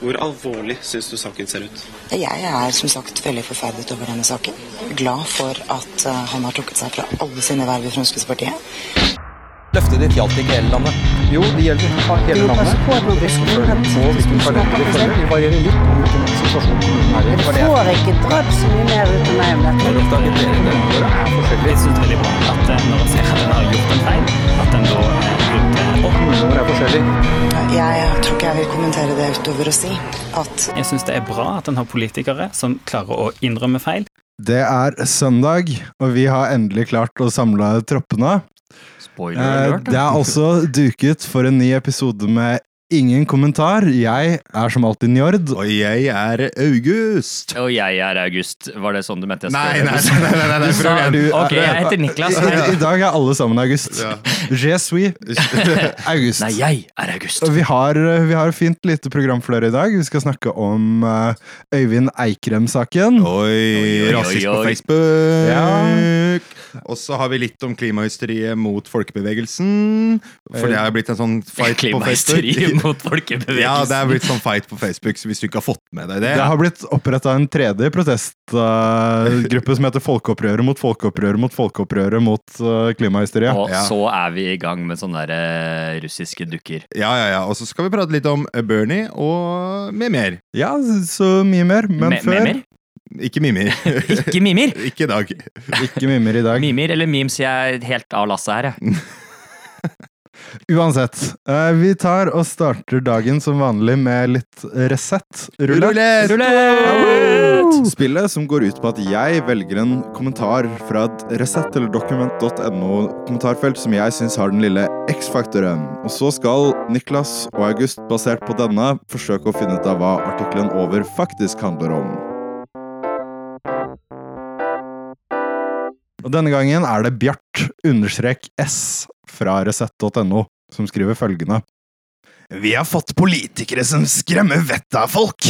Hvor alvorlig syns du saken ser ut? Jeg er som sagt veldig forferdet over denne saken. Glad for at eh, han har trukket seg fra alle sine verv i Fremskrittspartiet. Løftet ditt gjaldt ikke hele landet. Jo, det gjelder hele landet. Du får ikke dratt så mye mer ut av meg om dette. Når oppdaget dere det? Er forskjellig. Jeg syns veldig bra at eh, når en ser at en har gjort en feil, at en da rydder opp. Kommuner er forskjellig. Jeg tror ikke jeg vil kommentere det utover å si at Jeg syns det er bra at en har politikere som klarer å innrømme feil. Det er søndag, og vi har endelig klart å samle troppene. Spoiler Eh, alert. Det er også duket for en ny episode med ingen kommentar. Jeg er som alltid Njord. Og jeg er August. Og jeg er August. Var det sånn du mente jeg Nei, nei, nei, nei, nei, nei, Du sa. Du- Ok, jeg heter Niklas. I, I dag er alle sammen August. Ja. Je suis August. Nei, jeg er August. Og vi har, vi har fint lite program for dere i dag. Vi skal snakke om eh, Øyvind Eikrem-saken. Oi, oi, rasist på. Facebook. Ja. Og så har vi litt om klimahysteriet mot folkebevegelsen. For det er blitt en sånn fight på Facebook. mot folkebevegelsen. Ja, det er blitt sånn fight på Facebook, så hvis du ikke har fått med deg det Det har blitt oppretta en tredje protestgruppe som heter Folkeopprøret mot folkeopprøret mot folkeopprøret mot uh, klimahysteriet. Og Ja. så er vi i gang med sånne der, eh, russiske dukker. Ja, ja, ja. Og så skal vi prate litt om Bernie og med mer. Ja, så mye mer. Men Me- før Memer? Ikke mimer. Ikke mimer! ikke i dag. Ikke mimer i dag. Mimer eller memes, jeg er helt av lasset her, jeg. Uansett, eh, vi tar og starter dagen som vanlig med litt Resett. Rulett! Spillet som går ut på at jeg velger en kommentar fra et Resett eller document.no kommentarfelt som jeg syns har den lille X-faktoren. Og så skal Niklas og August, basert på denne, forsøke å finne ut av hva artikkelen over faktisk handler om. Og denne gangen er det Bjart understrek S fra Resett.no som skriver følgende. Vi har fått politikere som skremmer vettet av folk,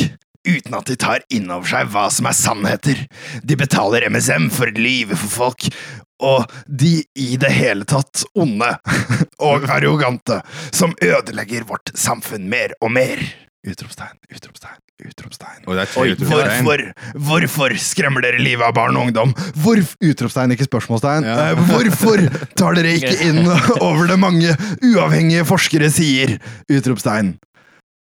uten at de tar inn over seg hva som er sannheter. De betaler MSM for livet for folk, og de i det hele tatt onde og arrogante, som ødelegger vårt samfunn mer og mer. Utropstegn, utropstegn, utropstegn. Oi, utropstegn. Hvorfor, hvorfor skremmer dere livet av barn og ungdom? Hvorf, utropstegn, ikke spørsmålstegn. Ja. Eh, hvorfor tar dere ikke inn over det mange uavhengige forskere sier? Utropstegn.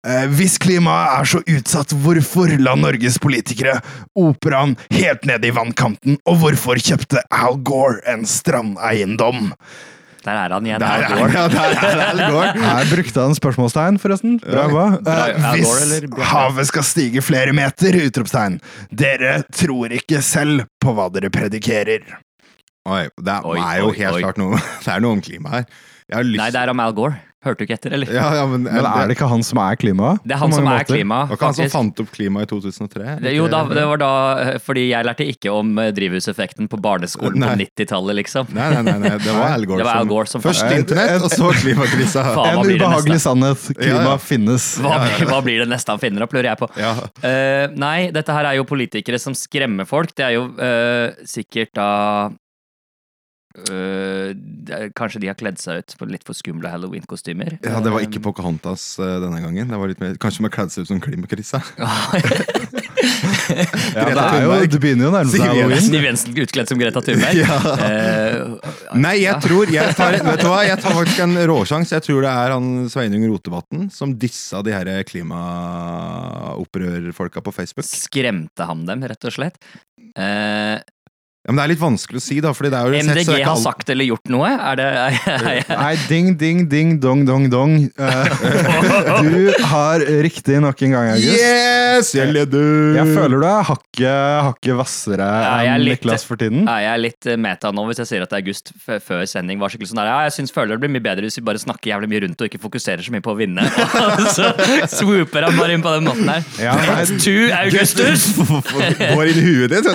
Eh, hvis klimaet er så utsatt, hvorfor la Norges politikere operaen helt ned i vannkanten? Og hvorfor kjøpte Al Gore en strandeiendom? Der er han igjen. Der er ja, der er Al Gore. Her brukte han spørsmålstegn, forresten. Bra jobba. Bra, Eh, hvis havet skal stige flere meter, utropstegn. Dere tror ikke selv på hva dere predikerer. Oi, det er, Oi, er jo oi, helt oi. klart noe Det er noe om klima her. Jeg har lyst Nei, det er om Al Gore. Hørte du ikke etter, eller? ja, ja, men, Men er det ikke han som er klimaet? Det er han som er måter? klima, Var ikke han som fant opp klima i 2003? Det, jo, da, det var da eh, Fordi jeg lærte ikke om eh, drivhuseffekten på barneskolen Nei. på 90-tallet, liksom. Nei, nei, nei, nei, det var Al Gore, Det var Al Gore som Først internett, og så klimakrisa. Faen, En ubehagelig neste? sannhet. Klima Ja, ja. finnes. Hva, blir- hva blir det neste han finner opp, lurer jeg på. Ja. Eh, nei, dette her er jo politikere som skremmer folk. Det er jo uh, sikkert da eh, er, Kanskje de har kledd seg ut på litt for skumle halloween-kostymer. ja, det var ikke Pocahontas uh, denne gangen. Det var litt mer, kanskje de har kledd seg ut som klimakrisa. Ja, det, er jo, det begynner jo å nærme seg halloween. Siv Jensen utkledd som Greta Thunberg. Ja. uh, Nei, jeg tror jeg tar, Vet du hva, jeg tar faktisk en råsjanse. Jeg tror det er han Sveinung Rotevatn som dissa de her klimaopprørfolka på Facebook. skremte han dem, rett og slett? Eh, Ja, men Det er litt vanskelig å si, da. Fordi det er jo sett, så det MDG er ikke har alle- sagt eller gjort noe? Er det er, er, Nei, ding, ding, ding, dong, dong, dong. Eh, du har riktig nok en gang, August. Yes! Jeg leder! Jeg føler du er hakket hakke hvassere er enn Niklas for tiden. Ja, jeg er litt eh, meta nå hvis jeg sier at August før sending var skikkelig sånn der Ja, jeg syns føler det blir mye bedre hvis vi bare snakker jævlig mye rundt og ikke fokuserer så mye på å vinne. Så swooper han bare inn på den måten her. Ja, nei, To Augustus! Går inn i huet ditt.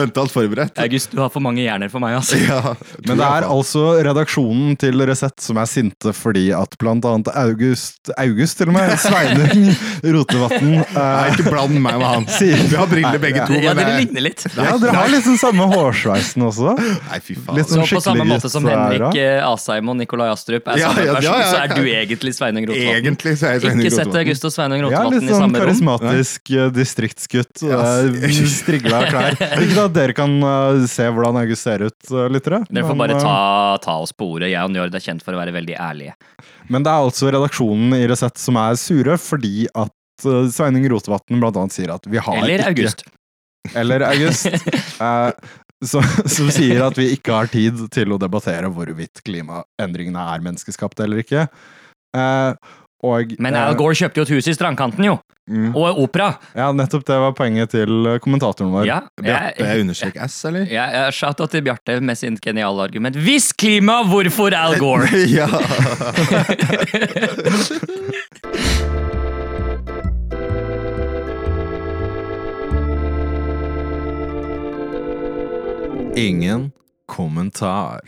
vet alt så forberedt. August, du har for mange hjerner for meg, altså. Ja, Men det er altså redaksjonen til Resett som er sinte fordi at blant annet August August, til og med. Sveinung Rotevatn. Nei, eh, ikke bland meg med han. Vi har briller begge to. Ja, dere ligner litt. ja, dere har liksom samme hårsveisen også. Nei, fy faen. Litt Så sånn på samme måte som Henrik eh, Asheim og Nikolai Astrup er Ja, samme ja, person, ja, ja. så er du egentlig Sveinung Rotevatn. Egentlig så er jeg Sveinung Ikke sett August og Sveinung Ja, Rotevatn i sånn samme rom. karismatisk litt distriktsgutt. karismatisk eh, Strigla klær. Ikke at dere kan eh, se hvordan August ser ut, uh, lyttere. Dere får bare eh, ta, ta oss på ordet. Jeg og Njord er kjent for å være veldig ærlige. Men det er altså redaksjonen i Resett som er sure, fordi at Sveinung Rotevatn blant annet sier at vi har Eller ikke August. Eller August. som, som sier at vi ikke har tid til å debattere hvorvidt klimaendringene er menneskeskapte eller ikke. Eh, og, Men eh, Al Gore kjøpte jo et hus i strandkanten, jo. Mm. Og opera. Ja, nettopp det var poenget til eh, kommentatoren vår. Ja, Bjarte jeg, understrek S, eller? jeg, har shout-out til Bjarte med sin geniale argument. Hvis klima, hvorfor Al Gore? ja. Ingen kommentar.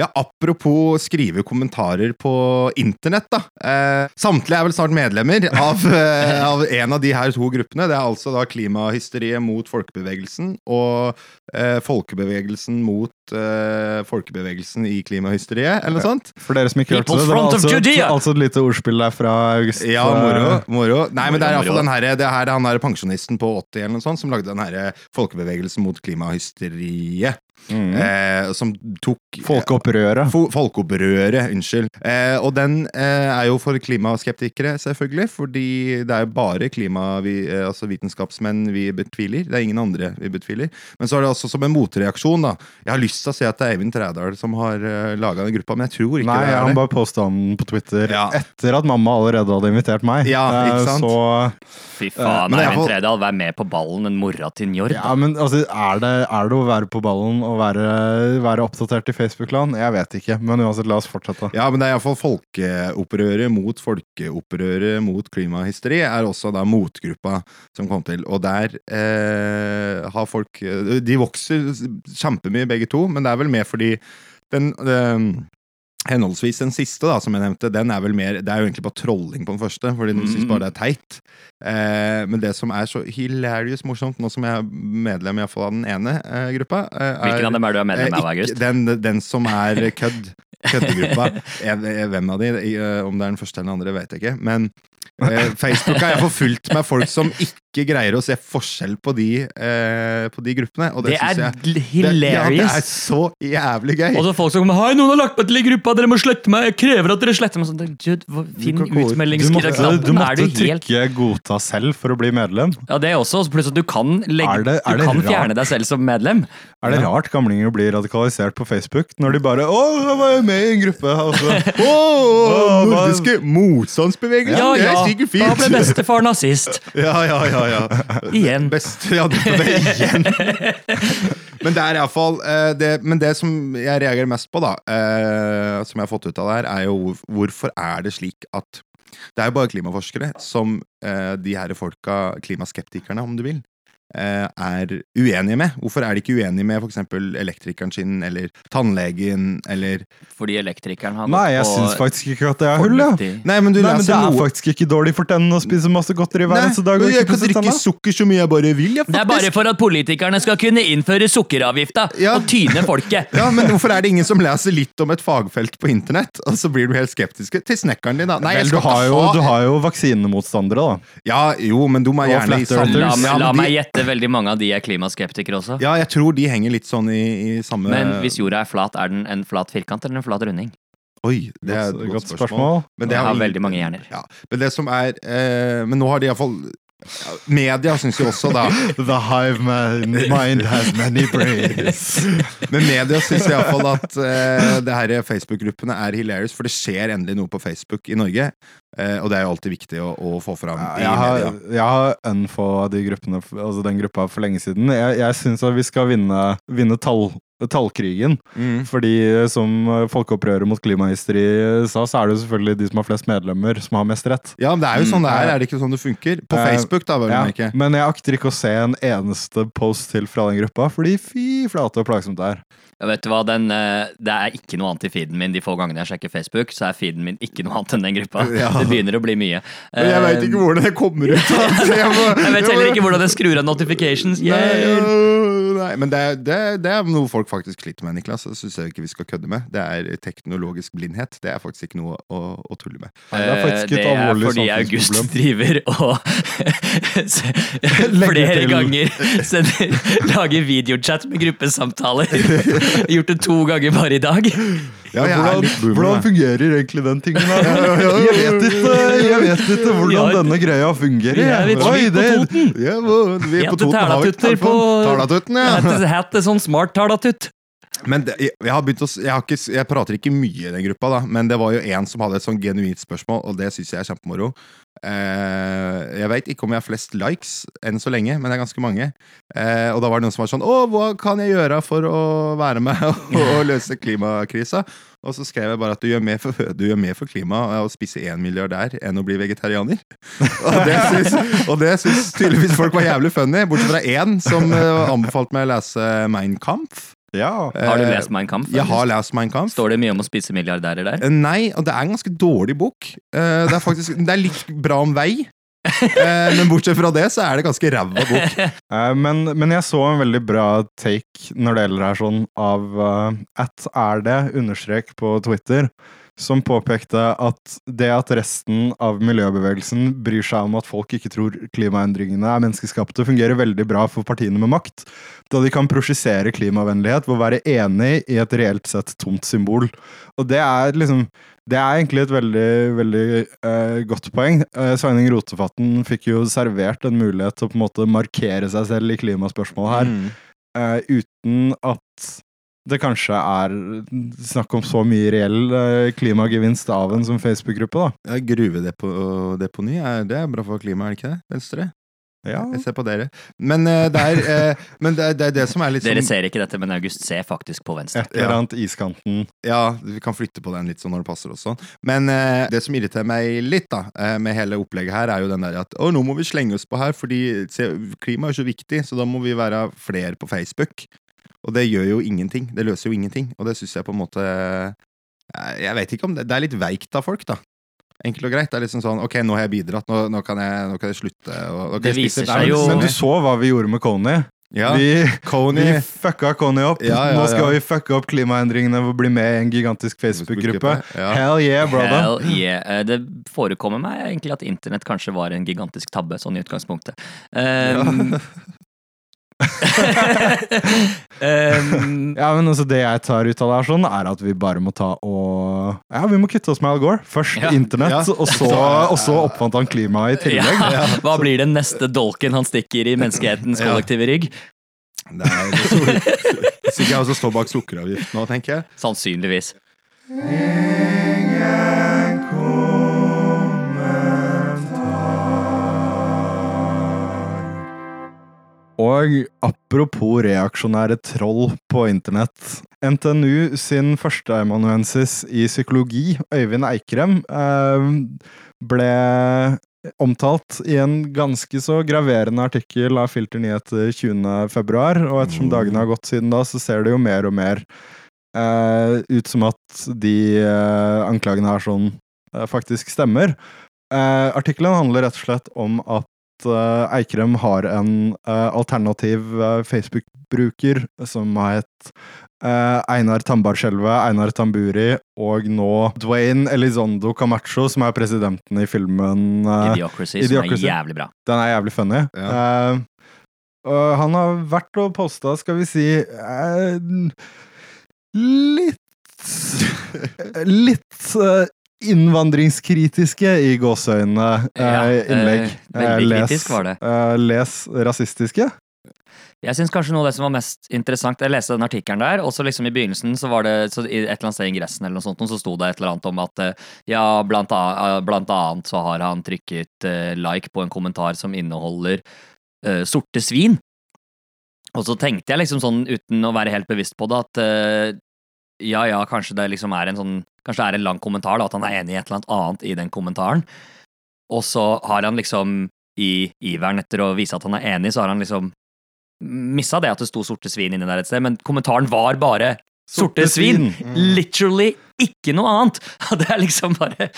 Ja, Apropos skrive kommentarer på internett, da. Eh, samtlige er vel snart medlemmer av, eh, av en av de her to gruppene. Det er altså da Klimahysteriet mot folkebevegelsen og eh, Folkebevegelsen mot eh, folkebevegelsen i klimahysteriet, eller noe sånt. For dere som ikke hørte det, det var altså, altså et lite ordspill der fra August. Ja, moro. moro. Nei, men det er iallfall den her, det her, han her pensjonisten på 80 eller noe sånt som lagde den her folkebevegelsen mot klimahysteriet. Mm. Eh, som tok Folkeopprøret. Fo- Folkeopprøret, unnskyld. Eh, og den eh, er jo for klimaskeptikere, selvfølgelig, fordi det er jo bare klimavitenskapsmenn eh, altså vitenskapsmenn vi betviler. Det er ingen andre vi betviler. Men så er det også som en motreaksjon, da. Jeg har lyst til å si at det er Eivind Trædal som har uh, laga den gruppa, men jeg tror ikke Nei, det Nei, han bare posta den på Twitter Ja. etter at mamma allerede hadde invitert meg. Ja, ikke Eh, sant? Så Fy Eh, faen, Eivind Trædal, Tredal, vær med på ballen, en mora til Njord. Ja, men altså, er det, er det å være på ballen og være, være oppdatert i Facebook-land? Jeg vet ikke, men uansett, la oss fortsette. Ja, men det er iallfall folkeopprøret mot folkeopprøret mot klimahysteri er også da motgruppa som kom til. Og der eh, har folk De vokser kjempemye begge to, men det er vel mer fordi den eh, Henholdsvis den siste, da, som jeg nevnte, den er vel mer Det er jo egentlig bare trolling på den første, fordi den mm. synes bare det er teit. Eh, men det som er så hilarious morsomt, nå som jeg er medlem i hvert fall av den ene eh, gruppa er, Hvilken av dem er du er medlem Eh, av, ikke- August? Den, den som er kødd. Køddegruppa. Hvem av de? Eh, Om det er den første eller den andre, vet jeg ikke. Men eh, Facebook har jeg forfulgt med folk som ikke greier å se forskjell på de, eh, på de gruppene. Og det, Det er synes jeg hilarious! det, ja, det er så jævlig gøy! Og så folk som kommer Hei, noen har lagt meg til i gruppa, dere må slette meg! Jeg krever at dere sletter meg! Sånn, Dude, Finn. Du utmeldingsknappen! du måtte Er du helt trykke 'godta selv' for å bli medlem. Ja, det er også. Pluss at du kan, legge, Er det- er du kan rart? fjerne deg selv som medlem. Er det rart gamlinger blir radikalisert på Facebook når de bare 'Å, jeg var jo med i en gruppe', og så Åh, Åh, nordiske motstandsbevegelsen! Ja, det ja, er sikkert da ble bestefar nazist. Ja, ja, ja, ja. Igjen. Best, ja, det, det igjen. Men det er iallfall uh, det, Men det som jeg reagerer mest på, da, eh, som jeg har fått ut av det her, er jo hvorfor er det slik at Det er jo bare klimaforskere som eh, de her folka, klimaskeptikerne om du vil, eh, er uenige med. Hvorfor er de ikke uenige med f.eks. elektrikeren sin, eller tannlegen, eller Fordi elektrikeren hadde Nei, jeg syns faktisk ikke at det er hull, ja. Nei, men du Nei, men det er noe faktisk ikke dårlig for tennene å spise masse godteri hver eneste dag. jeg kan drikke sukker så mye jeg bare vil, jeg, Det er bare for at politikerne skal kunne innføre sukkeravgifta Ja. og tyne folket. Ja, men hvorfor er det ingen som leser litt om et fagfelt på internett, og så blir du helt skeptisk til snekkeren din, da? Nei, Vel, du har, jo, ha du har jo vaksinemotstandere, da. Ja, jo, men du må gjerne i samme La, la meg de, gjette, veldig mange av de er klimaskeptikere også. ja, jeg tror de henger litt sånn i, i samme Men hvis jorda er flat, er den en flat firkant eller en flat runding? Oi, det er et Godt, godt spørsmål. spørsmål. Men det Jeg har har veldig mange hjerner. Ja, men det som er eh, Men nå har de iallfall Media syns jo også, da The hive man, mind has many brains. Men media syns iallfall at uh, det her Facebook-gruppene er hilarious, for det skjer endelig noe på Facebook i Norge. Eh, og det er jo alltid viktig å, å få fram i Jeg har, media. jeg har unfollowa de gruppene, altså den gruppa for lenge siden. Jeg, jeg syns at vi skal vinne, vinne tall, tallkrigen. Mm. Fordi eh, som eh, Folkeopprøret mot klimahysteri sa, så er det jo selvfølgelig de som har flest medlemmer, som har mest rett. Ja, men det er jo Mm. sånn det er. Er det ikke sånn det funker? På Eh, Facebook, da, vel å Ja, merke. men jeg akter ikke å se en eneste post til fra den gruppa, fordi fy flate og plagsomt det er. Ja, vet du hva, den, eh, Det er ikke noe annet i feeden min de få gangene jeg sjekker Facebook. Så er feeden min ikke noe annet enn den gruppa. Ja. Det begynner å bli mye. Men jeg veit Eh, ikke hvordan det kommer ut. Altså, jeg, må, Jeg vet heller ikke hvordan jeg skrur av notifications. Nei, ja, øh, nei, men det, er- det, det er noe folk faktisk sliter med, Niklas. Det syns jeg ikke vi skal kødde med. Det er teknologisk blindhet. Det er faktisk ikke noe å, å tulle med. Nei, det er et Eh, det er fordi August driver og flere ganger sender, lager videochat med gruppesamtaler. Gjort det to ganger bare i dag. Ja, hvordan, hvordan fungerer egentlig den tingen der? Jeg vet ikke, jeg vet ikke hvordan denne greia fungerer. er litt Oi, det. Ja, vi er på Toten, talatutter på telefon? Ja. Heter sånn smart talatutt. Men det, jeg, jeg har å jeg, har ikke, jeg prater ikke mye i den gruppa, da, men det var jo en som hadde et sånn genuint spørsmål, og det syns jeg er kjempemoro. Eh, jeg veit ikke om jeg har flest likes enn så lenge, men det er ganske mange. Uh, og da var det noen som var sånn Å, hva kan jeg gjøre for å være med og, og løse klimakrisa? Og så skrev jeg bare at du gjør mer for, du gjør mer for klimaet å spise én milliardær enn å bli vegetarianer. Og det syns, og det syns tydeligvis folk var jævlig funny, bortsett fra én som eh, anbefalte meg å lese Mein Kampf. Ja. Har du Eh, lest Mein Kampf? Jeg har lest Mein Kampf. Står det mye om å spise milliardærer der? Eh, Nei, og det er en ganske dårlig bok. Eh, Det er faktisk Det er litt bra om vei. Eh, Men bortsett fra det, så er det ganske ræva bok. Eh, Men, men jeg så en veldig bra take når det gjelder her sånn av uh, at er det understrek på Twitter, som påpekte at det at resten av miljøbevegelsen bryr seg om at folk ikke tror klimaendringene er menneskeskapte, fungerer veldig bra for partiene med makt, da de kan prosjisere klimavennlighet ved å være enig i et reelt sett tomt symbol. Og det er liksom det er egentlig et veldig, veldig eh, godt poeng. Uh, Sveining Rotevatn fikk jo servert en mulighet til å på en måte markere seg selv i klimaspørsmålet her, Mm. eh, uten at det kanskje er snakk om så mye reell eh, klimagevinst av en som Facebook-gruppe, da. Ja, Gruvedeponi, det er bra for klimaet, er det ikke det? Venstre? Ja. Jeg ser på dere. Men uh, det er, eh, men det, er, det er det som er litt sånn Dere ser ikke dette, men August ser faktisk på venstre. Et eller annet iskanten. Ja, vi kan flytte på den litt sånn når det passer og sånn. Men uh, det som irriterer meg litt da, med hele opplegget her, er jo den der at å, nå må vi slenge oss på her, fordi se, klima er så viktig, så da må vi være flere på Facebook. Og det gjør jo ingenting. Det løser jo ingenting. Og det syns jeg på en måte eh, Jeg vet ikke om det Det er litt veikt av folk, da. Enkelt og greit. Det er liksom sånn Ok, nå har jeg bidratt, nå, nå, kan, jeg, nå kan jeg slutte. Og, nå kan Det viser seg jo- Men du så hva vi gjorde med Coney. ja, Vi, vi fucka Coney opp. Ja, ja, Nå skal vi fucke opp klimaendringene ved å bli med i en gigantisk Facebook-gruppe. Ja. Hell yeah, brother. Hell yeah. Eh, Det forekommer meg egentlig at internett kanskje var en gigantisk tabbe, sånn i utgangspunktet. Um, um, Ja, men altså Det jeg tar ut av det, her sånn er at vi bare må ta og Ja, vi må kutte oss med Al Gore. Først Ja. internett, Ja. og, så, og så oppfant han klimaet i tillegg. ja, hva blir den neste dolken han stikker i menneskehetens kollektive rygg? Det er så store- Sikkert jeg også står bak sukkeravgift nå, tenker jeg. Sannsynligvis. Og apropos reaksjonære troll på internett. NTNU sin førsteamanuensis i psykologi, Øyvind Eikrem, eh, ble omtalt i en ganske så graverende artikkel av Filter Nyheter 20. februar, og ettersom dagene har gått siden da, så ser det jo mer og mer eh, ut som at de eh, anklagene her sånn eh, faktisk stemmer. Eh, artikkelen handler rett og slett om at Eikrem har en eh, alternativ eh, Facebook-bruker som har hett eh, Einar Tambarskjelve, Einar Tamburi og nå Dwayne Elizondo Camacho, som er presidenten i filmen eh, Idiocracy, Idiocracy. som er jævlig bra. Den er jævlig funny. Eh, Uh, han har vært og posta, skal vi si uh, Litt Litt eh, innvandringskritiske i gåseøynene eh, Ja, eh, innlegg. veldig les, kritisk var det. eh, les rasistiske. Jeg synes kanskje noe av det som var mest interessant Jeg leste den artikkelen der, og så liksom i begynnelsen så var det så i et eller annet sted i ingressen eller noe sånt, så sto det et eller annet om at eh, ja, blant, a, blant annet så har han trykket eh, like på en kommentar som inneholder uh, sorte svin. Og så tenkte jeg liksom sånn, uten å være helt bevisst på det, at uh, ja ja, kanskje det liksom er en sånn Kanskje det er en lang kommentar, da, at han er enig i et eller annet annet i den kommentaren. Og så har han liksom, i iveren etter å vise at han er enig, så har han liksom missa det at det sto sorte svin inni der et sted, men kommentaren var bare Sorte Sorte svin! Mm. Literally ikke noe annet! Det er liksom bare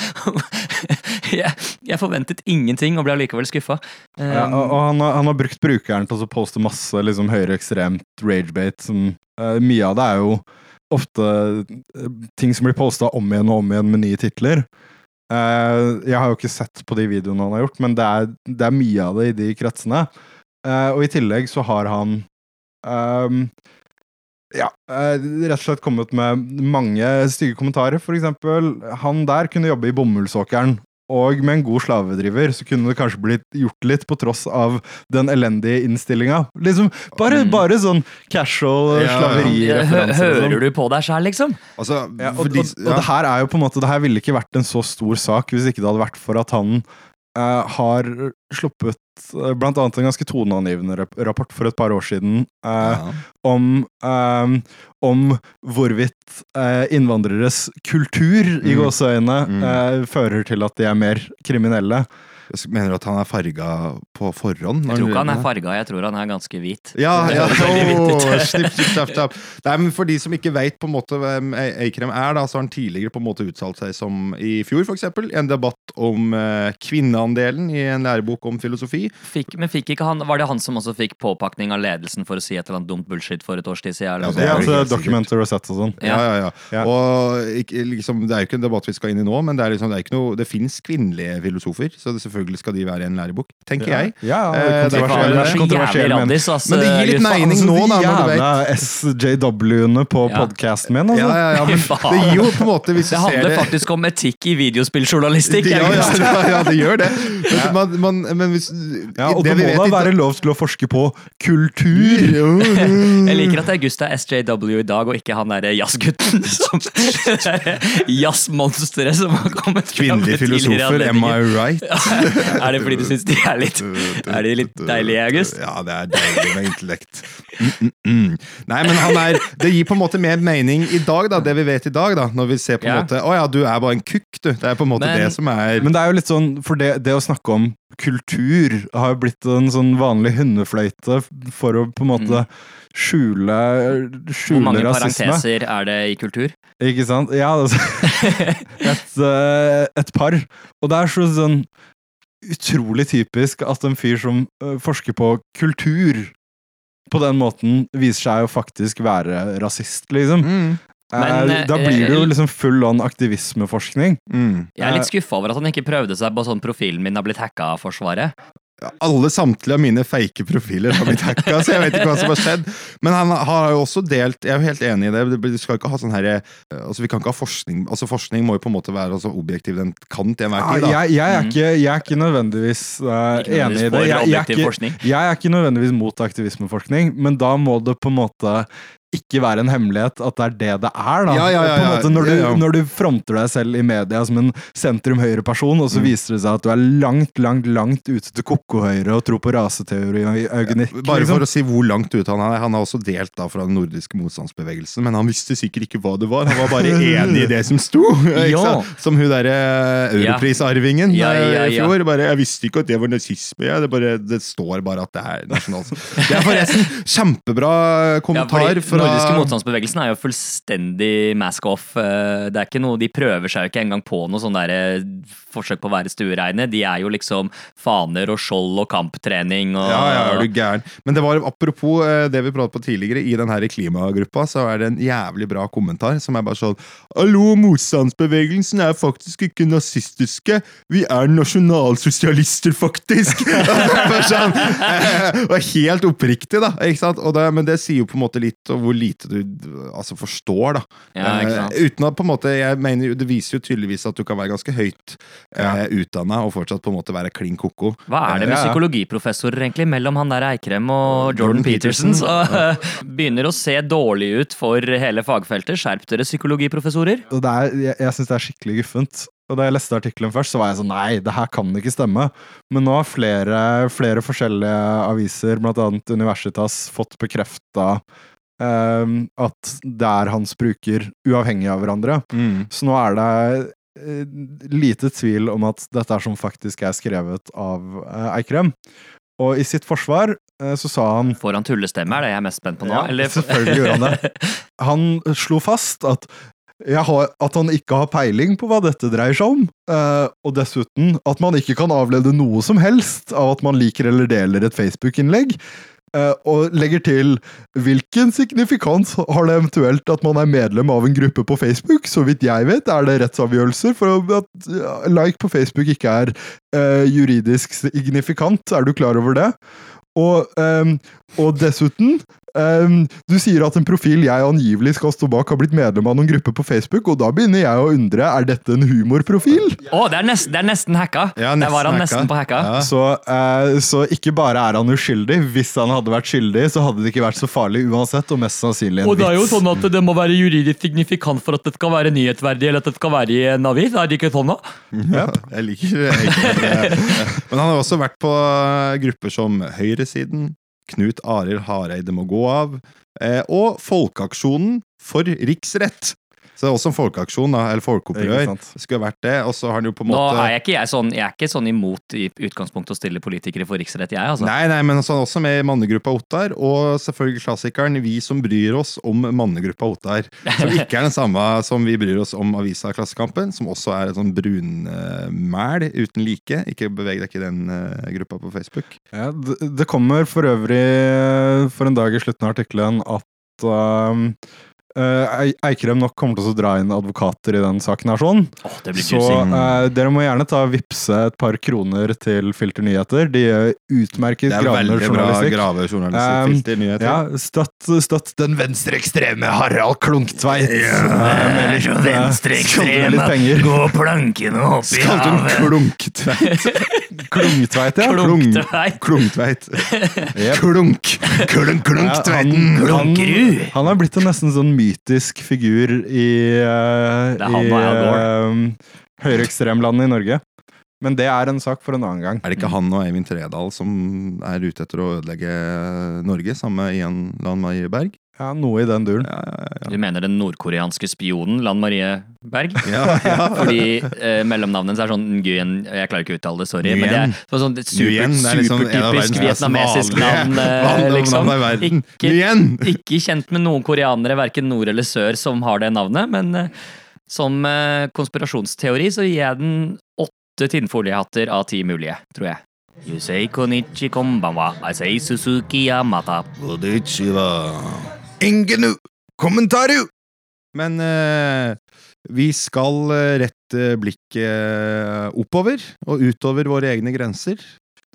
jeg, jeg forventet ingenting og ble allikevel skuffa. Ja, og, og han, har, han har brukt brukeren til å poste masse liksom, høyreekstremt ragebait. Som, eh, mye av det er jo ofte eh, ting som blir posta om igjen og om igjen med nye titler. Uh, jeg har jo ikke sett på de videoene han har gjort, men det er, det er mye av det i de kretsene. Uh, og i tillegg så har han ehm, ja, uh, rett og slett kommet med mange stygge kommentarer. For eksempel, han der kunne jobbe i bomullsåkeren. Og med en god slavedriver så kunne det kanskje blitt gjort litt på tross av den elendige innstillinga. Liksom, bare, bare sånn casual Ja, slaverireferanse. Hører sånn. Hører du på deg sjæl, liksom? Altså, Ja, og, fordi, og, og det her er jo på en måte Det her ville ikke vært en så stor sak hvis ikke det hadde vært for at han eh, har sluppet eh, blant annet en ganske toneangivende rap- rapport for et par år siden eh, ja. om, om hvorvidt innvandreres kultur i Mm. gåseøyne Mm. fører til at de er mer kriminelle. Mener du at han er farga på forhånd? Jeg tror ikke han er farga, jeg tror han er ganske hvit. Ja, ja. Oh. Snipp, snipp, snapp. Nei, men For de som ikke vet på en måte hvem Eikrem er, da, så har han tidligere på en måte uttalt seg som i fjor, i en debatt om eh, kvinneandelen i en lærebok om filosofi. Fikk, men fikk ikke han, var det han som også fikk påpakning av ledelsen for å si et eller annet dumt bullshit for et års tid siden? Ja, er altså, helt Documenter og sett og sånn. Ja, ja, ja. Ja. Og ikke, liksom, Det er jo ikke en debatt vi skal inn i nå, men det er liksom, det er ikke noe, det fins kvinnelige filosofer, så det, selvfølgelig skal de være i en lærebok, tenker jeg. Ja, ja, det Fy kontroversiell, er raddis. Men det gir litt mening Altså, nå, da, når du vet. jævla SJW-ene på Ja. podkasten min, altså. Ja, ja, ja, men det gir jo på en måte Hvis du Det ser handler det faktisk om etikk i videospilljournalistikk. ja, ja, det gjør det. Man, man, men hvis Ja, og det det må vet da være lov til å forske på kultur! Jeg liker at August er SJW i dag, og ikke han derre jazzgutten. det Jazzmonsteret som har kommet fram Kvinnelige filosofer, am I right? Er det fordi du syns de er litt Er de litt deilige, August? Ja, det er deilig med intellekt. Mm, mm, mm. Nei, men han er Det gir på en måte mer mening i dag, da, det vi vet i dag, da. Når vi ser på en Ja. måte Å ja, du er bare en kukk, du. Det er på en måte Men- det som er Men det er jo litt sånn, for det, det å snakke om kultur har jo blitt en sånn vanlig hundefløyte for å på en måte skjule, Hvor mange rasisme. parenteser er det i kultur? Ikke sant? Ja, altså, et, eh, et par. Og det er sånn utrolig typisk at en fyr som eh, forsker på kultur på den måten viser seg å faktisk være rasist, liksom. mm, Men, Eh, da eh, blir det jo eh, liksom full on aktivismeforskning. mm. Jeg er litt skuffa over at han ikke prøvde seg på sånn profilen min har blitt hacka av Forsvaret. Alle samtlige av mine fake profiler har blitt hacka, så jeg vet ikke hva som har skjedd. Men han har jo også delt Jeg er jo helt enig i det. det- Du skal ikke ha sånn her, Altså, vi kan ikke ha forskning Altså, forskning må jo på en måte være altså, objektiv den kan til enhver tid, jeg, jeg, er ikke, jeg er ikke nødvendigvis eh, Ikke enig i det. Jeg, jeg, er ikke, jeg er ikke nødvendigvis mot aktivismeforskning, men da må det på en måte ikke være en hemmelighet at det er det det er. da. Ja, ja, ja, På en måte når, du, når du fronter deg selv i media som en sentrum-høyre-person, og så Mm. viser det seg at du er langt, langt langt ute til ko-ko-høyre og tror på raseteori og eugenikk. Bare liksom. for å si hvor langt ute han er. Han har også delt da fra den nordiske motstandsbevegelsen, men han visste sikkert ikke hva det var. Han var bare enig i det som sto. Som hun derre europrisarvingen Ja, ja, eh, i ja. fjor. Bare, jeg visste ikke at det var nazisme. Ja, det, bare, det står bare at det er nasjonalt. Det er forresten kjempebra Ja, kommentar fordi fra nordiske motstandsbevegelsen er jo fullstendig mask off. Eh, Det er ikke noe, De prøver seg jo ikke engang på noe sånn der eh, forsøk på å være stuereine. De er jo liksom faner og skjold og kamptrening og Ja, ja, er du gæren. Men det var apropos eh, det vi pratet på tidligere, i den her klimagruppa, så er det en jævlig bra kommentar som er bare sånn Hallo, motstandsbevegelsen er faktisk ikke nazistiske. Vi er nasjonalsosialister, faktisk! Sånn, og helt oppriktig, da. Ikke sant? Og det, men det sier jo på en måte litt om hvor lite du altså, forstår, da. Ja. Eh, uten at på en måte, jeg mener Det viser jo tydeligvis at du kan være ganske høyt eh, utdanna og fortsatt på en måte være klin koko. Hva er det med Ja, ja. psykologiprofessorer egentlig mellom han der Eikrem og Jordan Jordan Peterson? Så begynner å se dårlig ut for hele fagfeltet. Skjerp dere, psykologiprofessorer. Det er, jeg jeg syns det er skikkelig guffent. Og da jeg leste artikkelen først, så var jeg sånn Nei, det her kan ikke stemme. Men nå har flere, flere forskjellige aviser, annet Universitas, fått bekrefta at det er hans bruker, uavhengig av hverandre. Mm. Så nå er det eh, lite tvil om at dette er som faktisk er skrevet av eh, Eikrem. Og i sitt forsvar eh, så sa han Får han tullestemme, er det jeg er mest spent på nå? Ja, eller? selvfølgelig gjorde han det. Han slo fast at, jeg har, at han ikke har peiling på hva dette dreier seg om, eh, og dessuten at man ikke kan avlede noe som helst av at man liker eller deler et Facebook-innlegg. Eh, og legger til hvilken signifikans har det eventuelt at man er medlem av en gruppe på Facebook? Så vidt jeg vet, er det rettsavgjørelser for at like på Facebook ikke er uh, juridisk signifikant. Er du klar over det? Og, um, og dessuten ehm, Du sier at en profil jeg angivelig skal stå bak, har blitt medlem av noen grupper på Facebook, og da begynner jeg å undre er dette en humorprofil. Å, det, er det er nesten hacka! Ja, Der var han hacka. nesten på hacka. Ja. Så, uh, så ikke bare er han uskyldig. Hvis han hadde vært skyldig, så hadde det ikke vært så farlig uansett, og mest sannsynlig en vits. Og det er jo sånn at det må være juridisk signifikant for at det skal være nyhetsverdig, eller at det skal være i en avis. Er det ikke sånn, da? Ja, jeg liker det. Men han har også vært på grupper som Høyresiden, Knut Arild Hareide må gå av, eh, og Folkeaksjonen for riksrett. Så det er også en folkeaksjon, da, eller folkeopprør. Skulle vært det, og så har han jo på en måte Nå er jeg ikke, jeg sånn, jeg er ikke sånn imot i utgangspunktet å stille politikere for riksrett, jeg, altså. Nei, nei, men altså, også med mannegruppa Ottar, og selvfølgelig klassikeren Vi som bryr oss om mannegruppa Ottar. Som ikke er den samme som vi bryr oss om avisa Klassekampen, som også er et sånn brunmæl uten like. Ikke beveg deg ikke i den uh, gruppa på Facebook. Ja, det, det kommer for øvrig for en dag i slutten av artikkelen at um, Ei- Eikrem nok kommer til å dra inn advokater i den saken her sånn. Oh, Så eh, dere må gjerne ta vippse et par kroner til Filter Nyheter. De gjør utmerket Det er gravende veldig bra grave journalistikk. Um. Ja, støtt, støtt den venstreekstreme Harald Klunktveit. Ja, skjolde litt penger. gå plankene opp i hun Klunktveit? Klungtveit, ja. Klunktveit. Klungtveit. Yep. Klunk! Klunk, Klunktveiten! han, han, han har blitt en nesten sånn mytisk figur i, uh, i eh, høyreekstremlandet i Norge. Men det er en sak for en annen gang. Er det ikke han og Eivind Tredal som er ute etter å ødelegge Norge, sammen med Ian Lan Berg? Ja, Noe i den duren. Ja, ja, Du mener den nordkoreanske spionen Lan Marie Berg? ja. ja, ja. Fordi eh, mellomnavnet hennes er sånn Nguyen Jeg klarer ikke å uttale det, sorry. Men det Nguyen. er sånn, sånn super, Nguyen, det er liksom supertypisk vietnamesisk navn, eh, liksom. Ikke, ikke kjent med noen koreanere, verken nord eller sør, som har det navnet, men eh, som eh, konspirasjonsteori så gir jeg den åtte tinnfoliehatter av ti mulige, tror jeg. You say konichi konbanwa, I say Suzuki Yamata. Ingenu kommentaru! Men eh, vi skal eh, rette blikket oppover og utover våre egne grenser.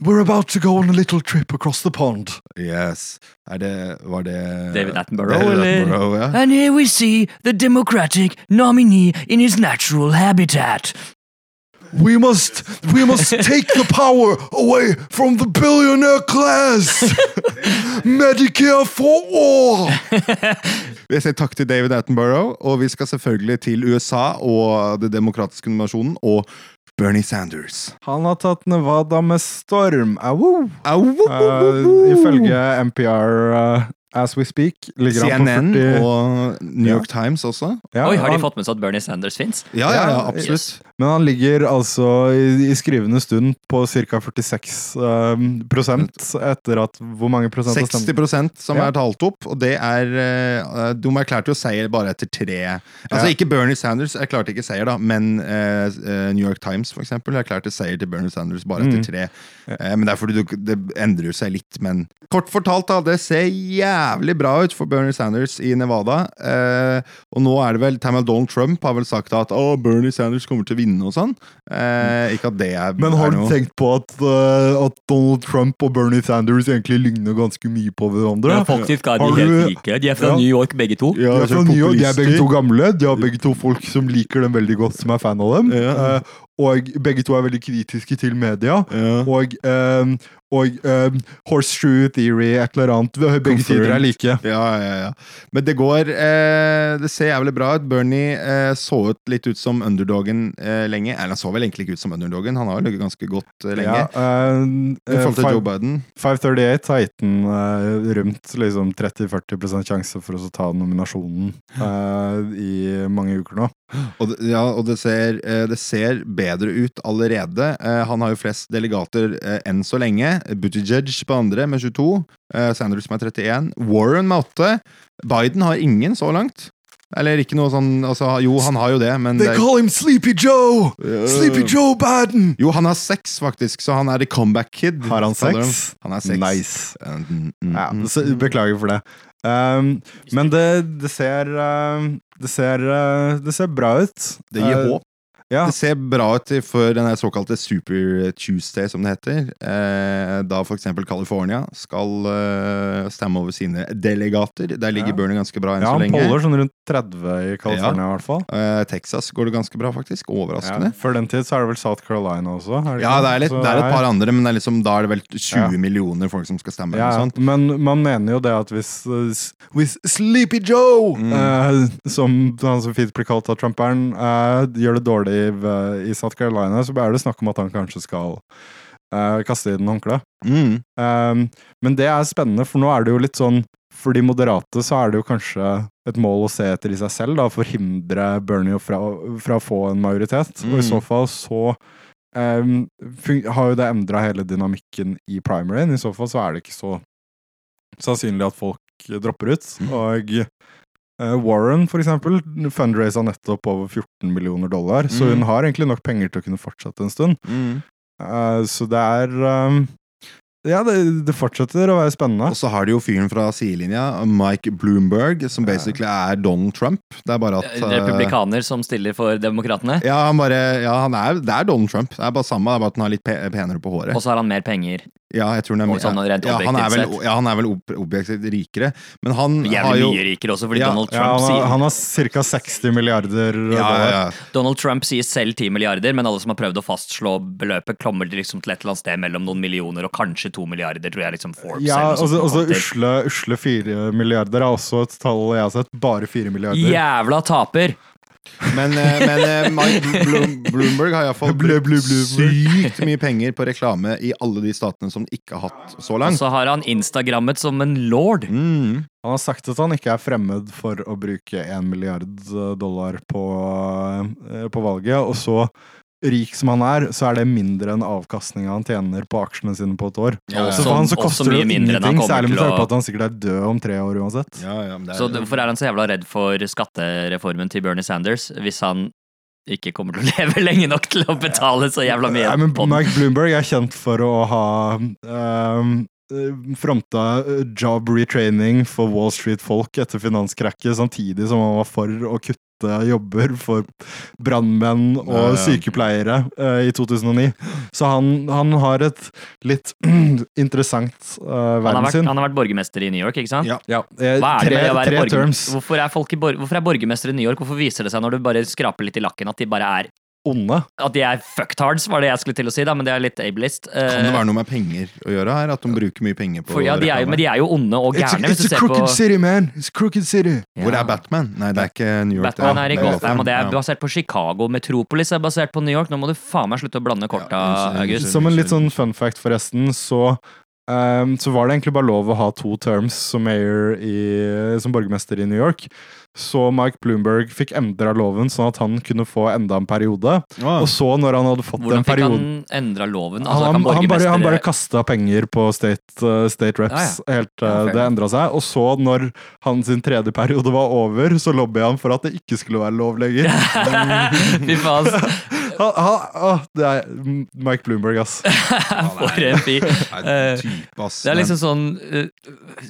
We're about to go on a little trip across the pond. Yes. Er det Var det David Attenborough, David eller? Attenborough, ja. And here we see the democratic nominee in his natural habitat. We must, we must take the power away from the billionaire class! Medicare for all! Vi sier takk til David Attenborough, og vi skal selvfølgelig til USA og det demokratiske nominasjonen og Bernie Sanders. Han har tatt Nevada med storm. Au! Au, au, au, Uh, ifølge NPR uh, as we speak ligger han på CNN 40 og New York Times også. ja, Oi, har de fått med seg at Bernie Sanders fins? Ja, ja, ja, Ja, absolutt. Men han ligger altså i, i skrivende stund på ca. 46 eh, prosent etter at Hvor mange prosent har stemt? 60 prosent som Ja. er talt opp, og det er eh, De erklærte jo seier bare etter tre Altså Ja. Ikke Bernie Sanders erklærte ikke seier, da, men eh, eh, New York Times for eksempel, erklærte seier til Bernie Sanders bare etter Mm. tre. Eh, men det er fordi du, det endrer jo seg litt, men Kort fortalt, da, det ser jævlig bra ut for Bernie Sanders i Nevada. Eh, og nå er det vel Tamal Donald Trump har vel sagt at Bernie Sanders kommer til å vinne og sånn. Eh, ikke at det er Men har du noe tenkt på at, uh, at Donald Trump og Bernie Sanders egentlig ligner ganske mye på hverandre? Ja, faktisk er de helt du- like. De er fra Ja. New York, begge to. Ja, de, er fra New York, de er begge to gamle. De har begge to folk som liker dem veldig godt, som er fan av dem. Ja. Eh, og begge to er veldig kritiske til media. Ja. Og, ehm, og um, horseshoe theory, et eller annet. Begge sider er like. Ja, ja, ja. Men det går eh, Det ser jævlig bra ut. Bernie eh, så ut litt ut som underdogen eh, lenge. Eller han så vel egentlig ikke ut som underdogen, han har jo ligget ganske godt eh, lenge. Ja, ehm, I forhold til five, Joe Biden. 538 har gitt den eh, rundt liksom 30-40 sjanse for å ta nominasjonen eh, i mange uker nå. Og, det, ja, og det, ser, eh, det ser bedre ut allerede. Eh, Han har jo flest delegater eh, enn så lenge. Buttigieg på andre med 22. eh, Sanders med 31. Warren med 8. Biden har ingen så langt. Eller ikke noe sånn altså, Jo, han har jo det, men det, call him Sleepy Joe! Sleepy Joe Baden! Jo, han har sex, faktisk, så han er the comeback kid. Har han sex? Han har sex. Nice. Mm, mm, Ja, mm. så, beklager for det. Um, men det, det ser uh, det ser, uh, det ser bra ut. Det gir Uh, håp. Ja. Det ser bra ut for den såkalte Super Tuesday, som det heter. Eh, da eksempel California skal eh, stemme over sine delegater. Der ligger Ja. Bernie ganske bra enn ja, så han lenge. poller sånn rundt 30 i California, i hvert fall. Eh, Texas går det ganske bra, faktisk. Ja, Overraskende. før den tid så er det vel South Carolina også? Det Ja, det er, litt, det er et par andre, men er liksom, da er det vel 20 Ja. millioner folk som skal stemme. Ja, men man mener jo det at hvis, hvis Sleepy Joe, Mm. eh, som han så fint blir kalt av Trumperen, eh, gjør det dårlig i, i South Carolina, så er det snakk om at han kanskje skal uh, kaste inn håndkleet. Mm. Um, men det er spennende, for nå er det jo litt sånn For de moderate så er det jo kanskje et mål å se etter i seg selv, da, forhindre Bernie fra, fra å få en majoritet. Og i Mm. så fall så um, har jo det endra hele dynamikken i primaryen. I så fall så er det ikke så sannsynlig at folk dropper ut. Mm. Og Warren, for eksempel, fundraisa nettopp over 14 millioner dollar, så Mm. hun har egentlig nok penger til å kunne fortsette en stund. Mm. Uh, så det er um, Ja, det, det fortsetter å være spennende. Og så har de jo fyren fra sidelinja, Mike Bloomberg, som basically er Donald Trump. Det er bare at uh, Republikaner som stiller for Demokratene. Ja, han bare Ja, han er, det er Donald Trump. Det er bare samme, det er bare at han har litt penere på håret. Og så har han mer penger. Ja, jeg tror han er, sånn rent ja, han er vel, ja, han er vel objektivt rikere, men han har Jævlig jo mye rikere også, fordi Ja, Donald Ja, han, har, sier han har ca. 60 milliarder ja, ja, dollar. ja. Donald Trump sier selv 10 milliarder, men alle som har prøvd å fastslå beløpet, kommer liksom til et eller annet sted mellom noen millioner og kanskje to milliarder, tror jeg liksom Forbes Ja, også, også altså, altså kom til. usle, usle 4 milliarder er også et tall jeg har sett. Bare 4 milliarder. Jævla taper! Men, eh, men eh, Mike Bloom, Bloomberg har iallfall brukt sykt mye penger på reklame i alle de statene som ikke har hatt så Og langt. så har han Instagrammet som en lord. Mm. Han har sagt at han ikke er fremmed for å bruke 1 milliard eh, dollar på, på valget, og så rik som han er, så er det mindre enn avkastninga han tjener på aksjene sine på et år. Ja, ja. Så for han så koster det mindre enn han ingenting, særlig med tanke på at han sikkert er død om tre år uansett. Ja, ja, men det er, Så hvorfor er han så jævla redd for skattereformen til Bernie Sanders, hvis han ikke kommer til å leve lenge nok til å betale så jævla mye Nei, men? Mike Bloomberg er kjent for å ha um, fronta eh, job retraining for Wall Street-folk etter finanskrakket, samtidig som han var for å kutte jobber for brannmenn og Ja, ja. sykepleiere uh, i 2009. Så han, han har et litt interessant uh, Han har, verdenssyn. han har vært borgermester i New York, ikke sant? Ja. Ja, eh, Hva er det med å være tre borger... terms. Hvorfor er, folk i. Hvorfor er borgermester i New York? Hvorfor viser det seg når du bare skraper litt i lakken at de bare er Onde. At de er fucktards, var det jeg skulle til å si, da, men det er litt ableist. Eh, Kan det være noe med penger å gjøre her? At de bruker mye penger på for, ja, de er jo, men de er jo onde og It's a, hvis it's du a crooked på crooked city, man! It's a crooked city! Hvor er Batman? Nei, det er ikke New York. Batman er i Gotham, og det er basert på Chicago. Metropolis er basert på New York. Nå må du faen meg slutte å blande korta, Ja, August. Som en litt sånn fun fact, forresten, så ehm, så var det egentlig bare lov å ha to terms som mayor i, som borgermester i New York. Så Mike Bloomberg fikk endra loven sånn at han kunne få enda en periode. Wow. Og så, når han hadde fått Hvordan den fikk han endra loven? Altså, han, kan han, bare, han bare kasta penger på state, uh, state reps helt til Ja, fair. det endra seg. Og så, når hans tredje periode var over, så lobbya han for at det ikke skulle være lov lenger. Fy faen, Han- han- åh, det er Mike Bloomberg, ass. for en fyr. Eh. Det er liksom sånn uh,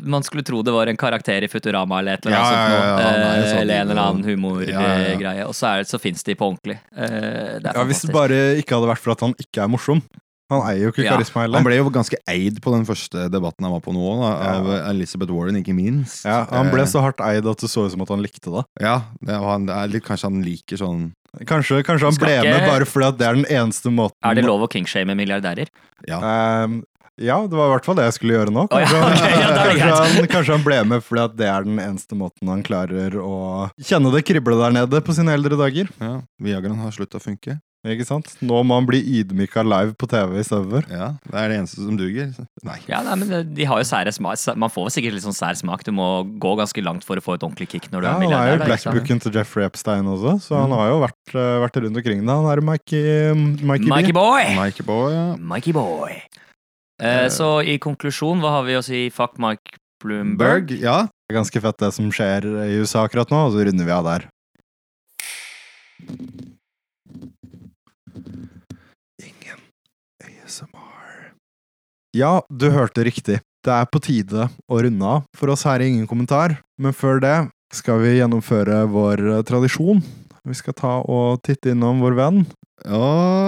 Man skulle tro det var en karakter i Futurama eller et eller annet ja, ja, sånt. eh, eller en eller annen Ja, ja, ja. humorgreie. Og så, er, så fins de på ordentlig. Eh, det er Ja, Hvis det bare ikke hadde vært for at han ikke er morsom. Han eier jo ikke Ja, karisma Han ble jo ganske eid på den første debatten han var på nå, da, av Elizabeth Warren, ikke minst. Ja, han ble Eh, så hardt eid at det så ut som at han likte det. Ja, det, han, det er litt, kanskje han liker sånn Kanskje, kanskje han ble ikke- med bare fordi at det er den eneste måten Er det lov å kingshame milliardærer? Ehm, ja, det var i hvert fall det jeg skulle gjøre nå. Kanskje, han- ja, okay, ja, kanskje, han, kanskje han ble med fordi at det er den eneste måten han klarer å kjenne det krible der nede på sine eldre dager. Ja, Viagraen har sluttet å funke. Ikke sant? Nå må han bli ydmyka live på TV i stedet for. Ja, Det er det eneste som duger. Nei. Ja, nei, men De har jo sære smak. Man får sikkert litt sånn sær smak. Du må gå ganske langt for å få et ordentlig kick når du Ja, er han er jo blackbooken til Jeffrey Epstein også, så han har jo vært, eh, vært rundt omkring Da. Han er Mikey, Mikey, Mikey boy! Mikey Boy, ja. Mikey boy. Eh, så i konklusjon, hva har vi å si? Fuck Mike Bloomberg. Berg, ja. Det er ganske fett det som skjer i USA akkurat nå, og så runder vi av der. Ingen ASMR. Ja, du hørte riktig. Det er på tide å runde av. For oss her er ingen kommentar, men før det skal vi gjennomføre vår eh, tradisjon. Vi skal ta og titte innom vår venn Å,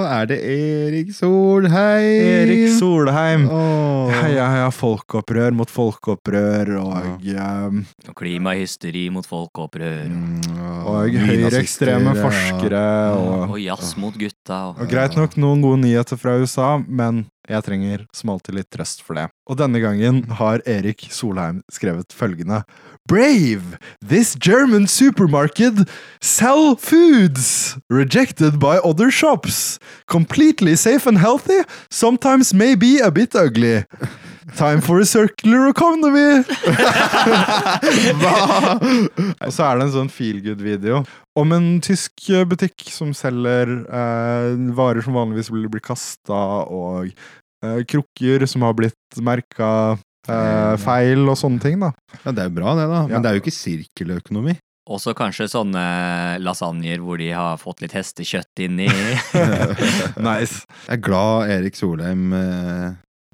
er det Erik Solheim? Erik Solheim. Åh. Heia, heia, folkeopprør mot folkeopprør, og eh, Og klimahysteri mot folkeopprør. Mm, Og nynazister, høyreekstreme ja. forskere og, Og jazz mot gutta. Og... og greit nok noen gode nyheter fra USA, men jeg trenger som alltid litt trøst for det. Og denne gangen har Erik Solheim skrevet følgende Brave! This German supermarket sell foods rejected by other shops. Completely safe and healthy, sometimes maybe a bit ugly. Time for a circular economy! Hva? Og så er det en sånn feel good-video om en tysk eh, butikk som selger eh, varer som vanligvis vil bli kasta, og eh, krukker som har blitt merka eh, feil, og sånne ting, da. Ja, det er jo bra, det, da. Ja. Men det er jo ikke sirkeløkonomi. Også kanskje sånne lasagner hvor de har fått litt hestekjøtt inni. nice. Jeg er glad Erik Solheim eh,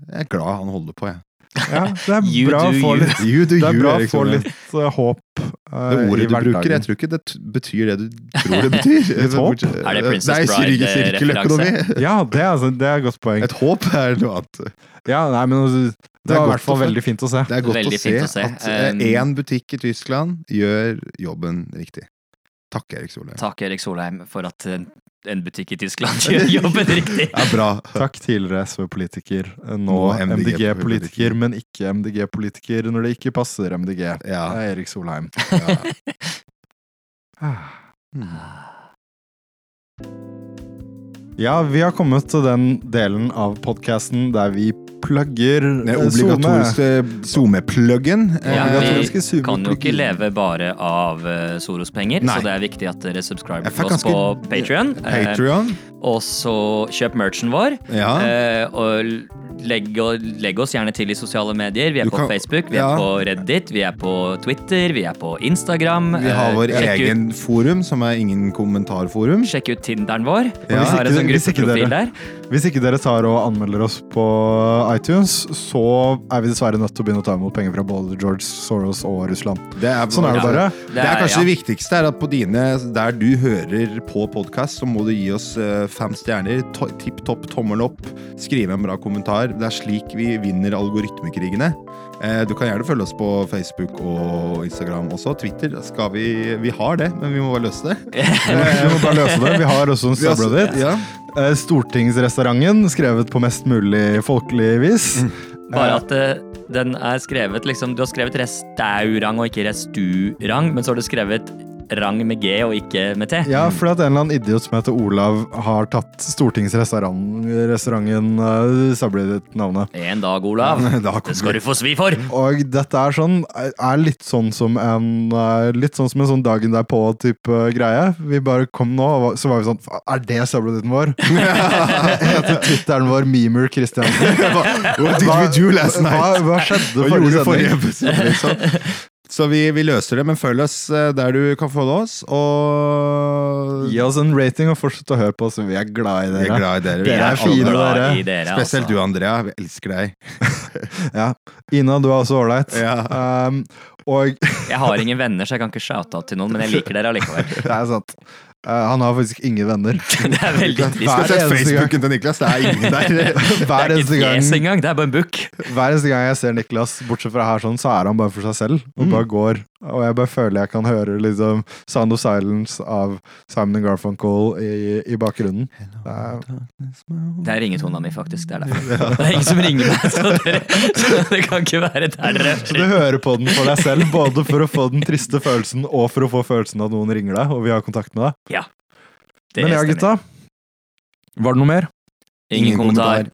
Jeg er glad han holder på, jeg. Ja, det er You bra å få litt, You do det er you, bra å få litt uh, håp uh, Det ordet i du bruker, jeg tror ikke det t- betyr det du tror det betyr. Et håp? Er det Princess Bride-referanse? Ja, det er, altså, det er et godt poeng. Et håp er noe annet. Ja, nei, men det, det er var i hvert fall veldig fint å se. Det er godt å se, å se. at Um, én butikk i Tyskland gjør jobben riktig. Takk, Erik Solheim. Takk, Erik Solheim, for at en, butikk i Tyskland gjør jobben riktig. Ja, bra. Takk tidligere SV-politiker, nå Nå MDG-politiker. Men ikke MDG-politiker når det ikke passer MDG. Ja. Det er Erik Solheim. ja. Ah. Mm. Ja, vi har kommet til den delen av podkasten der vi plugger eh, obligatoriske SoMe-pluggen. Ja, obligatoriske vi kan jo ikke leve bare av uh, Soros-penger, så det er viktig at dere subscriber til oss på Patrion. Patrion. og så kjøp merchen vår. Ja. eh, og legg, legg oss gjerne til i sosiale medier. Vi er Du på kan- Facebook, vi ja. er på Reddit, vi er på Twitter, vi er på Instagram. Vi har Eh, vår sjekk ut- egen forum, som er ingen kommentarforum. Sjekk ut Tinderen vår. Ja. Vi har en sånn Hvis ikke dere- Hvis ikke dere tar og anmelder oss på iTunes, så er vi dessverre nødt til å begynne å ta imot penger fra både George Soros og Russland. Det er, Sånn er det Ja. bare. Det er kanskje ja. det viktigste er at på dine, der du hører på podkast, så må du gi oss eh, fem stjerner. Tipp topp, tommel opp. Skrive en bra kommentar. Det er slik vi vinner algoritmekrigene. Eh, Du kan gjerne følge oss på Facebook og Instagram også. Twitter skal vi Vi har det, men vi må bare løse det. Vi må bare løse det. Vi har også en subreddit. Ja. Eh, Stortingsrestauranten, skrevet på mest mulig folkelig vis. Bare at eh, den er skrevet liksom Du har skrevet restaurant og ikke restaurant, men så har du skrevet rang med G og ikke med T. Ja, fordi at en eller annen idiot som heter Olav, har tatt Stortingsrestauranten uh, subreddit-navnet. En dag, Olav. Da kommer Det skal du få svi for! Og dette er sånn er litt sånn som en eh, Litt sånn som en sånn dagen derpå-type greie. Vi bare kom nå, og så var vi sånn Er det subredditen vår? Heter Twitteren vår Memer Christiansen? What did we do last night? Hva, hva skjedde Hva du forrige sending? Liksom? Så vi, vi løser det, men følg oss eh, der du kan få oss. Og Gi oss en rating og fortsett å høre på oss. Vi er glad i vi er dere. glad i dere. Dere er fine, dere. dere, Spesielt altså. du, Andrea. Vi elsker deg. Ja. Ina, du er også ålreit. Ja. Um, Og Jeg har ingen venner, så jeg kan ikke shoute out til noen, men jeg liker dere allikevel. det er sant. Uh, han har faktisk ingen venner. Det er veldig trist. Hver eneste Facebooken til Niklas, det er ingen der. Hver Det er ikke gang engang, det er bare en book. Hver eneste gang jeg ser Niklas, bortsett fra her, sånn, så er han bare for seg selv. Og Mm. bare går. Og jeg bare føler jeg kan høre liksom Sound of Silence av Simon Garfunkel i, i bakgrunnen. Det er, Det er ringetona mi, faktisk. Det er derfor. Det er ingen som ringer meg, så, dere, så det kan ikke være der du hører på den for deg selv, både for å få den triste følelsen og for å få følelsen av at noen ringer deg, og vi har kontakt med deg. Det Men ja, gutta. Var det noe mer? Ingen kommentar.